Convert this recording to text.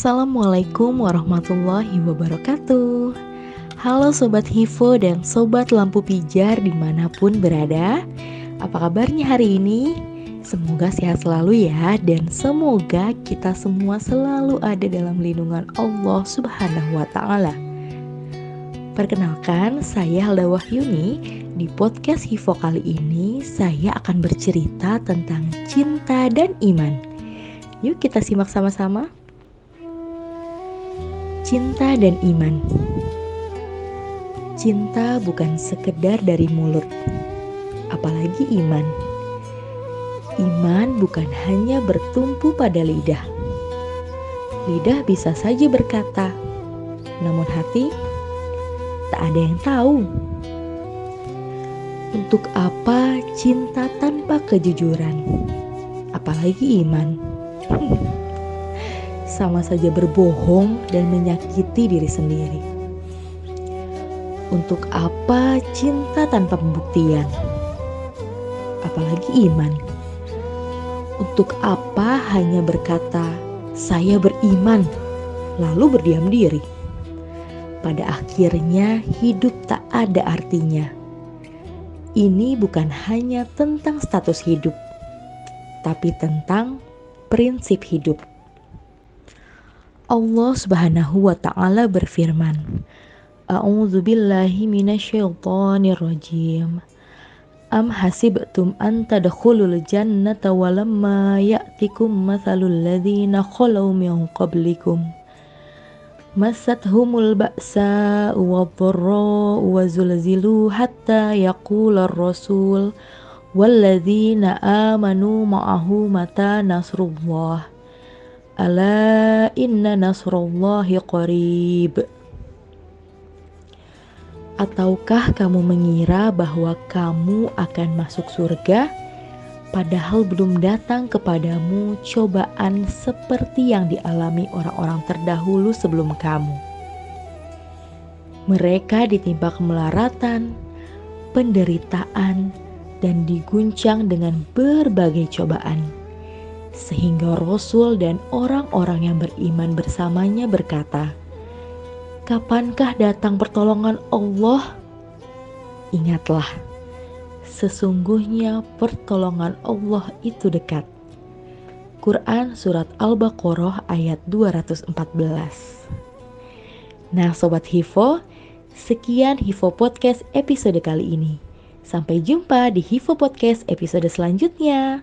Assalamualaikum warahmatullahi wabarakatuh. Halo Sobat Hivo dan Sobat Lampu Pijar di mana pun berada. Apa kabarnya hari ini? Semoga sehat selalu ya Dan semoga kita semua selalu ada dalam lindungan Allah subhanahu wa ta'ala. Perkenalkan, saya Halda Wahyuni. Di podcast Hivo kali ini Saya akan bercerita tentang cinta dan iman. Yuk kita simak sama-sama Cinta dan iman. Cinta bukan sekedar dari mulut, apalagi iman. Iman bukan hanya bertumpu pada lidah. Lidah bisa saja berkata, namun hati tak ada yang tahu. Untuk apa cinta tanpa kejujuran, apalagi iman? sama saja berbohong dan menyakiti diri sendiri. Untuk apa cinta tanpa pembuktian? Apalagi iman. Untuk apa hanya berkata, "Saya beriman," lalu berdiam diri? Pada akhirnya, hidup tak ada artinya. Ini bukan hanya tentang status hidup, tapi tentang prinsip hidup. Allah Subhanahu wa taala berfirman, A'udzu billahi minasyaitonir rajim. Am hasibtum an tadkhulul jannata walamma ya'tikum mathalul ladzina khalau min qablikum massatuhumul ba'sa wadh-dharra wa zulzilu hatta yaqula ar-rasul walladzina amanu ma'ahu mata nasrullah Ala inna nasrullahi qarib. Ataukah kamu mengira bahwa kamu akan masuk surga padahal belum datang kepadamu cobaan seperti yang dialami orang-orang terdahulu sebelum kamu? Mereka ditimpa kemelaratan, penderitaan, dan diguncang dengan berbagai cobaan sehingga Rasul dan orang-orang yang beriman bersamanya berkata, "Kapankah datang pertolongan Allah?" Ingatlah, sesungguhnya pertolongan Allah itu dekat. Quran Surat Al-Baqarah ayat 214 Nah Sobat Hivo, sekian Hivo Podcast episode kali ini. Sampai jumpa di Hivo Podcast episode selanjutnya.